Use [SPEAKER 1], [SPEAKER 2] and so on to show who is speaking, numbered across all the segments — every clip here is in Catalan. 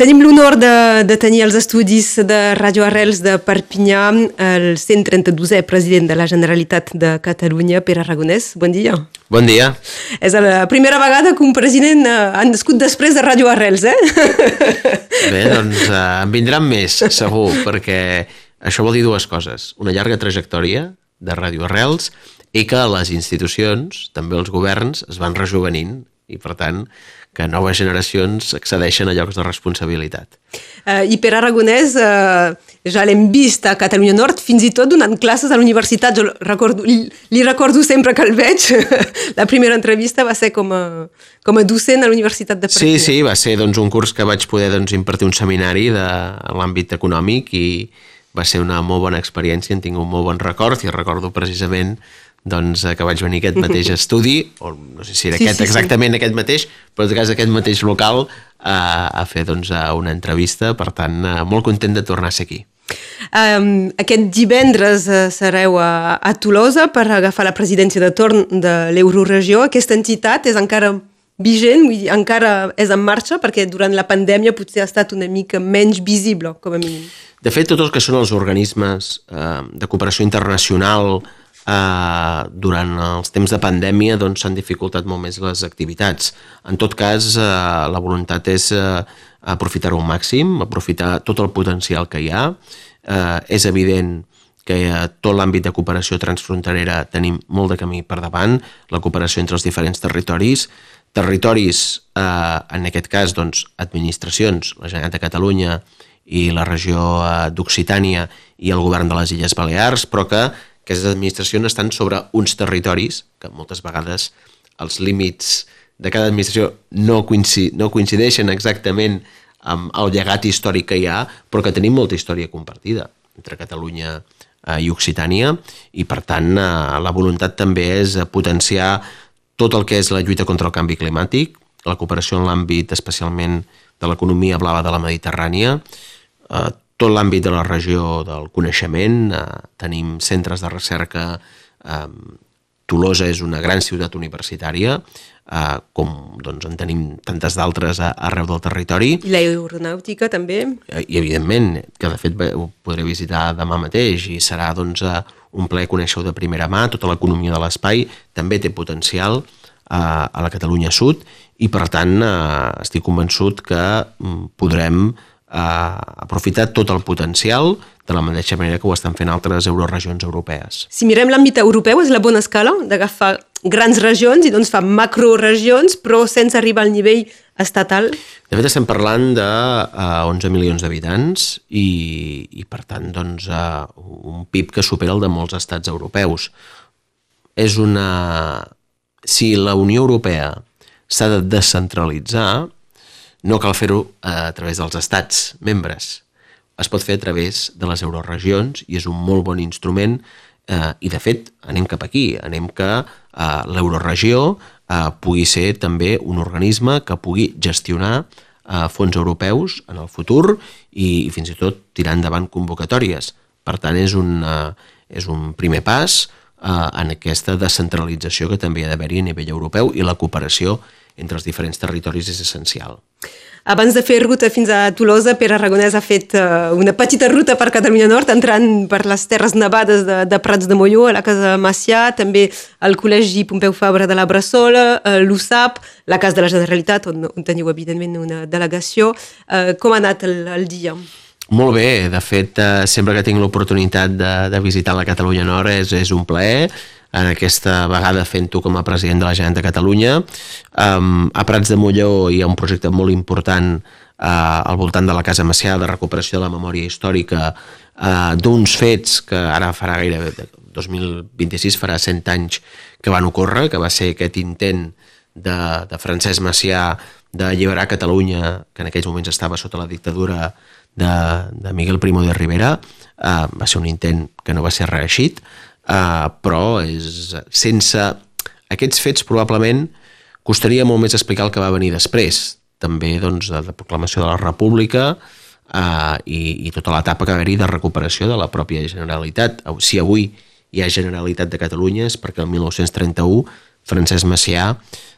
[SPEAKER 1] Tenim l'honor de, de tenir els estudis de Radio Arrels de Perpinyà, el 132è president de la Generalitat de Catalunya, Pere Aragonès. Bon dia.
[SPEAKER 2] Bon dia.
[SPEAKER 1] És la primera vegada que un president eh, ha nascut després de Radio Arrels, eh?
[SPEAKER 2] Bé, doncs eh, en vindran més, segur, perquè això vol dir dues coses. Una llarga trajectòria de Radio Arrels i que les institucions, també els governs, es van rejuvenint i, per tant, que noves generacions accedeixen a llocs de responsabilitat.
[SPEAKER 1] Uh, I per Aragonès uh, ja l'hem vist a Catalunya Nord, fins i tot donant classes a l'universitat. Jo recordo, li, li recordo sempre que el veig. La primera entrevista va ser com a, com a docent a l'Universitat de Perpinyà.
[SPEAKER 2] Sí, sí, va ser doncs, un curs que vaig poder doncs, impartir un seminari de l'àmbit econòmic i va ser una molt bona experiència, en tinc un molt bon record i recordo precisament doncs, eh, que vaig venir aquest mateix estudi, o no sé si era sí, aquest, sí, exactament sí. aquest mateix, però en cas aquest mateix local a, a fer doncs, una entrevista, per tant, eh, molt content de tornar a ser aquí.
[SPEAKER 1] Um, aquest divendres sereu a, a Tolosa per agafar la presidència de torn de l'Euroregió. Aquesta entitat és encara vigent, vull dir, encara és en marxa, perquè durant la pandèmia potser ha estat una mica menys visible, com a mínim.
[SPEAKER 2] De fet, tots els que són els organismes eh, de cooperació internacional, eh, durant els temps de pandèmia doncs, s'han doncs, dificultat molt més les activitats. En tot cas, eh, la voluntat és eh, aprofitar-ho al màxim, aprofitar tot el potencial que hi ha. Eh, és evident que a tot l'àmbit de cooperació transfronterera tenim molt de camí per davant, la cooperació entre els diferents territoris, territoris, eh, en aquest cas, doncs, administracions, la Generalitat de Catalunya i la regió eh, d'Occitània i el govern de les Illes Balears, però que aquestes administracions estan sobre uns territoris que moltes vegades els límits de cada administració no, coincideixen, no coincideixen exactament amb el llegat històric que hi ha, però que tenim molta història compartida entre Catalunya eh, i Occitània i per tant eh, la voluntat també és potenciar tot el que és la lluita contra el canvi climàtic, la cooperació en l'àmbit especialment de l'economia blava de la Mediterrània, eh, tot l'àmbit de la regió del coneixement, eh, tenim centres de recerca, eh, Tolosa és una gran ciutat universitària, eh, com doncs, en tenim tantes d'altres arreu del territori.
[SPEAKER 1] I l'aeronàutica també.
[SPEAKER 2] Eh, I evidentment, que de fet ho podré visitar demà mateix i serà doncs, eh, un ple conèixer de primera mà, tota l'economia de l'espai també té potencial eh, a la Catalunya Sud i per tant eh, estic convençut que mm, podrem aprofitar tot el potencial de la mateixa manera que ho estan fent altres euroregions europees.
[SPEAKER 1] Si mirem l'àmbit europeu, és la bona escala d'agafar grans regions i doncs fa macroregions, però sense arribar al nivell estatal?
[SPEAKER 2] De fet, estem parlant de uh, eh, 11 milions d'habitants i, i, per tant, doncs, uh, un PIB que supera el de molts estats europeus. És una... Si la Unió Europea s'ha de descentralitzar, no cal fer-ho a través dels estats membres. Es pot fer a través de les euroregions i és un molt bon instrument eh, i, de fet, anem cap aquí. Anem que eh, l'euroregió eh, pugui ser també un organisme que pugui gestionar eh, fons europeus en el futur i, i fins i tot tirar endavant convocatòries. Per tant, és un, eh, és un primer pas eh, en aquesta descentralització que també ha d'haver-hi a nivell europeu i la cooperació entre els diferents territoris és essencial.
[SPEAKER 1] Abans de fer ruta fins a Tolosa, Pere Aragonès ha fet uh, una petita ruta per Catalunya Nord, entrant per les terres nevades de, de Prats de Molló, a la Casa Macià, també al Col·legi Pompeu Fabra de la Bressola, uh, l'USAP, la Casa de la Generalitat, on, on teniu evidentment una delegació. Uh, com ha anat el, el dia?
[SPEAKER 2] Molt bé, de fet, sempre que tinc l'oportunitat de, de visitar la Catalunya Nord és, és un plaer, en aquesta vegada fent-ho com a president de la Generalitat de Catalunya. Um, a Prats de Molló hi ha un projecte molt important uh, al voltant de la Casa Macià de recuperació de la memòria històrica uh, d'uns fets que ara farà gairebé 2026 farà 100 anys que van ocórrer, que va ser aquest intent de, de Francesc Macià d'alliberar Catalunya, que en aquells moments estava sota la dictadura de, de Miguel Primo de Rivera. Uh, va ser un intent que no va ser reeixit, uh, però és, sense aquests fets probablement costaria molt més explicar el que va venir després, també doncs, de la proclamació de la República uh, i, i tota l'etapa que va haver-hi de recuperació de la pròpia Generalitat. Si avui hi ha Generalitat de Catalunya és perquè el 1931 Francesc Macià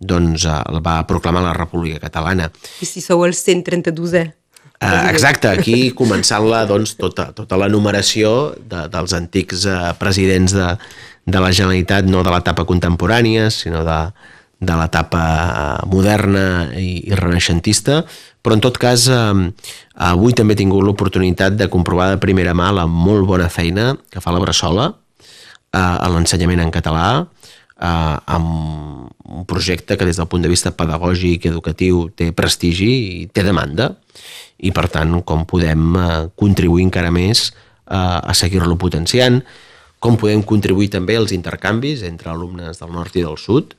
[SPEAKER 2] doncs, uh, va proclamar la República Catalana.
[SPEAKER 1] I si sou el 132è?
[SPEAKER 2] Uh, exacte, aquí començant-la doncs, tota, tota la numeració de, dels antics uh, presidents de, de la Generalitat, no de l'etapa contemporània, sinó de, de l'etapa moderna i, i renaixentista, però en tot cas eh, avui també he tingut l'oportunitat de comprovar de primera mà la molt bona feina que fa la Bressola eh, en l'ensenyament en català, eh, amb un projecte que des del punt de vista pedagògic i educatiu té prestigi i té demanda i per tant com podem eh, contribuir encara més eh, a seguir-lo potenciant, com podem contribuir també als intercanvis entre alumnes del nord i del sud.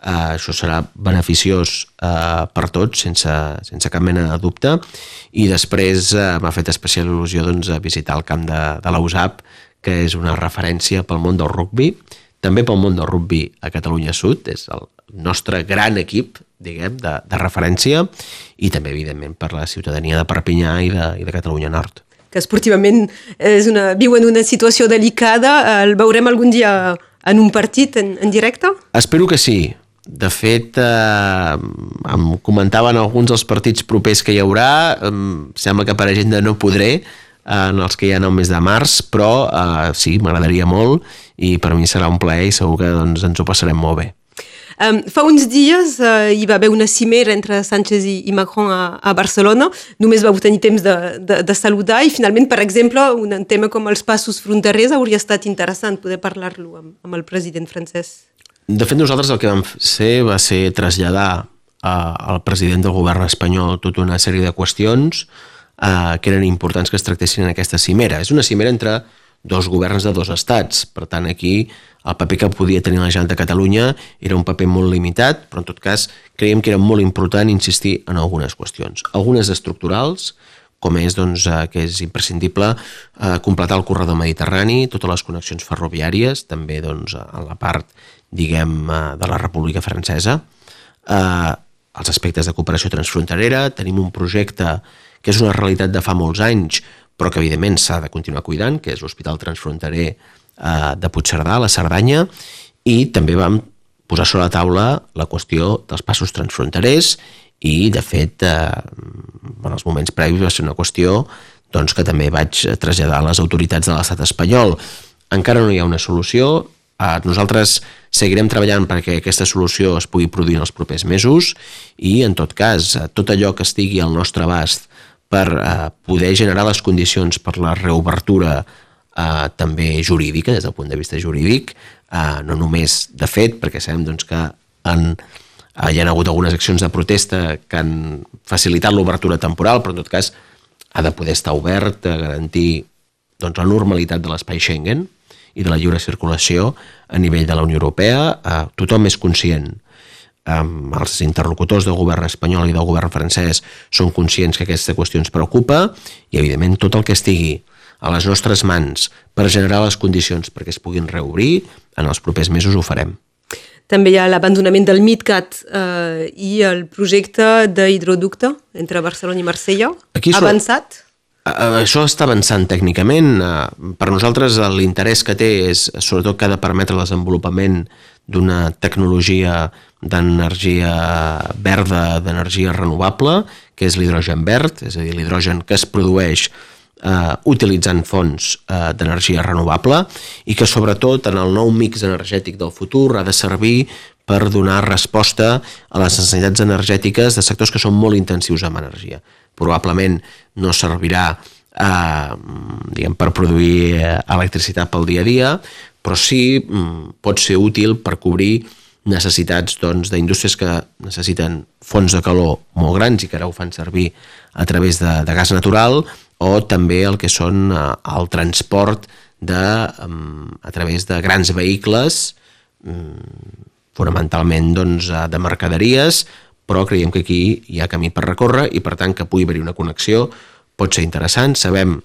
[SPEAKER 2] Uh, això serà beneficiós uh, per tots, sense, sense cap mena de dubte. I després uh, m'ha fet especial il·lusió doncs, a visitar el camp de, de l'USAP, que és una referència pel món del rugbi, també pel món del rugbi a Catalunya Sud, és el nostre gran equip, diguem, de, de referència, i també, evidentment, per la ciutadania de Perpinyà i de, i de Catalunya Nord
[SPEAKER 1] que esportivament és una, viu en una situació delicada. El veurem algun dia en un partit en, en directe?
[SPEAKER 2] Espero que sí. De fet, eh, em comentaven alguns dels partits propers que hi haurà, em sembla que per agenda no podré, en els que hi ha el mes de març, però eh, sí, m'agradaria molt i per mi serà un plaer i segur que doncs, ens ho passarem molt bé.
[SPEAKER 1] Um, fa uns dies uh, hi va haver una cimera entre Sánchez i, i Macron a, a Barcelona. Només vau tenir temps de, de, de saludar i finalment, per exemple, un tema com els passos fronterers hauria estat interessant poder parlar-lo amb, amb el president francès.
[SPEAKER 2] De fet, nosaltres el que vam fer va ser traslladar a, al president del govern espanyol tota una sèrie de qüestions eh, que eren importants que es tractessin en aquesta cimera. És una cimera entre dos governs de dos estats. Per tant, aquí el paper que podia tenir la Generalitat de Catalunya era un paper molt limitat, però en tot cas creiem que era molt important insistir en algunes qüestions. Algunes estructurals, com és doncs, eh, que és imprescindible eh, completar el corredor mediterrani, totes les connexions ferroviàries, també doncs, en la part diguem, eh, de la República Francesa, eh, els aspectes de cooperació transfronterera, tenim un projecte que és una realitat de fa molts anys, però que evidentment s'ha de continuar cuidant, que és l'Hospital Transfronterer eh, de Puigcerdà, a la Cerdanya, i també vam posar sobre la taula la qüestió dels passos transfronterers i, de fet, eh, en els moments previs va ser una qüestió doncs, que també vaig traslladar a les autoritats de l'estat espanyol. Encara no hi ha una solució, eh, nosaltres seguirem treballant perquè aquesta solució es pugui produir en els propers mesos i, en tot cas, tot allò que estigui al nostre abast per eh, poder generar les condicions per la reobertura eh, també jurídica, des del punt de vista jurídic, eh, no només de fet, perquè sabem doncs, que en, eh, hi ha hagut algunes accions de protesta que han facilitat l'obertura temporal, però en tot cas ha de poder estar obert, a garantir doncs, la normalitat de l'espai Schengen i de la lliure circulació a nivell de la Unió Europea. Eh, tothom és conscient amb els interlocutors del govern espanyol i del govern francès són conscients que aquesta qüestió ens preocupa i, evidentment, tot el que estigui a les nostres mans per generar les condicions perquè es puguin reobrir, en els propers mesos ho farem.
[SPEAKER 1] També hi ha l'abandonament del MidCat eh, i el projecte d'hidroducte entre Barcelona i Marsella. Aquí això, avançat?
[SPEAKER 2] Això està avançant tècnicament. Per nosaltres l'interès que té és sobretot que ha de permetre el desenvolupament d'una tecnologia d'energia verda, d'energia renovable, que és l'hidrogen verd, és a dir, l'hidrogen que es produeix eh, utilitzant fonts eh, d'energia renovable i que sobretot en el nou mix energètic del futur ha de servir per donar resposta a les necessitats energètiques de sectors que són molt intensius en energia. Probablement no servirà eh, diguem, per produir eh, electricitat pel dia a dia, però sí mm, pot ser útil per cobrir necessitats doncs, d'indústries doncs, que necessiten fonts de calor molt grans i que ara ho fan servir a través de, de gas natural o també el que són eh, el transport de, a través de grans vehicles mm, fonamentalment doncs, eh, de mercaderies però creiem que aquí hi ha camí per recórrer i per tant que pugui haver-hi una connexió pot ser interessant. Sabem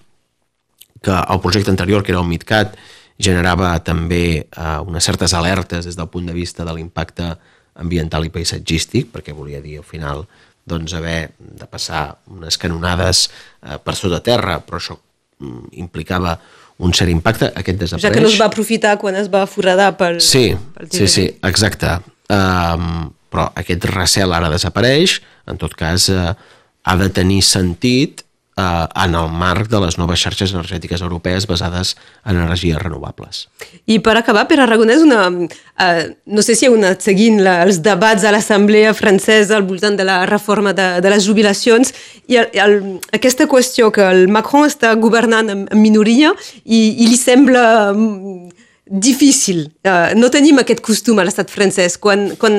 [SPEAKER 2] que el projecte anterior, que era el MidCat, generava també eh, unes certes alertes des del punt de vista de l'impacte ambiental i paisatgístic, perquè volia dir al final doncs, haver de passar unes canonades eh, per sota terra, però això mm, implicava un cert impacte, aquest desapareix.
[SPEAKER 1] Ja que no es va aprofitar quan es va foradar pel...
[SPEAKER 2] Sí, pel sí, sí, exacte. Um, però aquest recel ara desapareix, en tot cas uh, ha de tenir sentit eh, en el marc de les noves xarxes energètiques europees basades en energies renovables.
[SPEAKER 1] I per acabar, per Aragonès, una, eh, no sé si heu anat seguint la, els debats a l'Assemblea francesa al voltant de la reforma de, de les jubilacions i el, el, aquesta qüestió que el Macron està governant en, en minoria i, i li sembla mm, difícil. Uh, no tenim aquest costum a l'estat francès. Quan, quan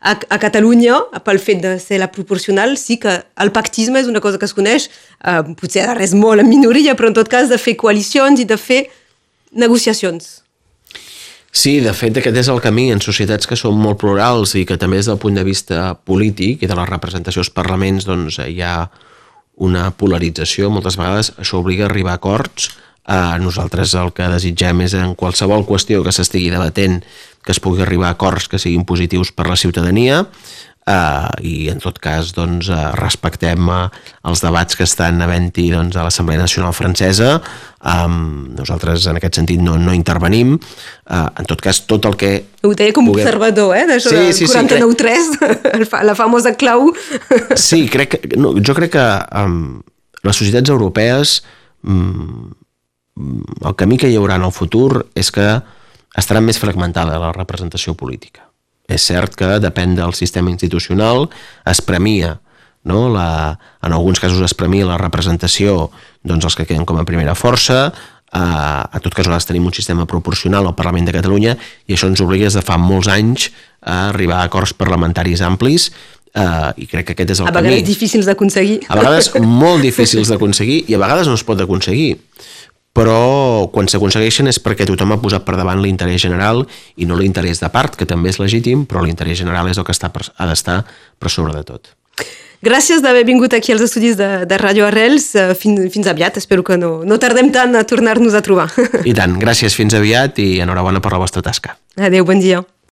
[SPEAKER 1] a, a Catalunya, pel fet de ser la proporcional, sí que el pactisme és una cosa que es coneix, uh, potser ara res molt en minoria, però en tot cas de fer coalicions i de fer negociacions.
[SPEAKER 2] Sí, de fet aquest és el camí en societats que són molt plurals i que també des del punt de vista polític i de la representació als parlaments doncs, hi ha una polarització, moltes vegades. Això obliga a arribar a acords. Eh, nosaltres el que desitgem és en qualsevol qüestió que s'estigui debatent que es pugui arribar a acords que siguin positius per la ciutadania eh, i en tot cas doncs, eh, respectem eh, els debats que estan havent-hi doncs, a l'Assemblea Nacional Francesa um, nosaltres en aquest sentit no, no intervenim uh, en tot cas tot el que
[SPEAKER 1] ho deia com puguem... observador, eh? D'això sí, sí, 49-3, sí, crec... la famosa clau
[SPEAKER 2] sí, crec que, no, jo crec que um, les societats europees um, el camí que hi haurà en el futur és que estarà més fragmentada la representació política. És cert que depèn del sistema institucional, es premia no? la, en alguns casos es premia la representació doncs, els que queden com a primera força, a, a tot cas nosaltres tenim un sistema proporcional al Parlament de Catalunya i això ens obliga des de fa molts anys a arribar a acords parlamentaris amplis uh, i crec que aquest és el
[SPEAKER 1] camí. A vegades camí. difícils d'aconseguir.
[SPEAKER 2] A vegades molt difícils d'aconseguir i a vegades no es pot aconseguir però quan s'aconsegueixen és perquè tothom ha posat per davant l'interès general i no l'interès de part, que també és legítim, però l'interès general és el que està per, ha d'estar per sobre de tot.
[SPEAKER 1] Gràcies d'haver vingut aquí als estudis de, de Radio Arrels. Eh, fins, fins aviat, espero que no, no tardem tant a tornar-nos a trobar.
[SPEAKER 2] I tant, gràcies, fins aviat i enhorabona per la vostra tasca.
[SPEAKER 1] Adéu, bon dia.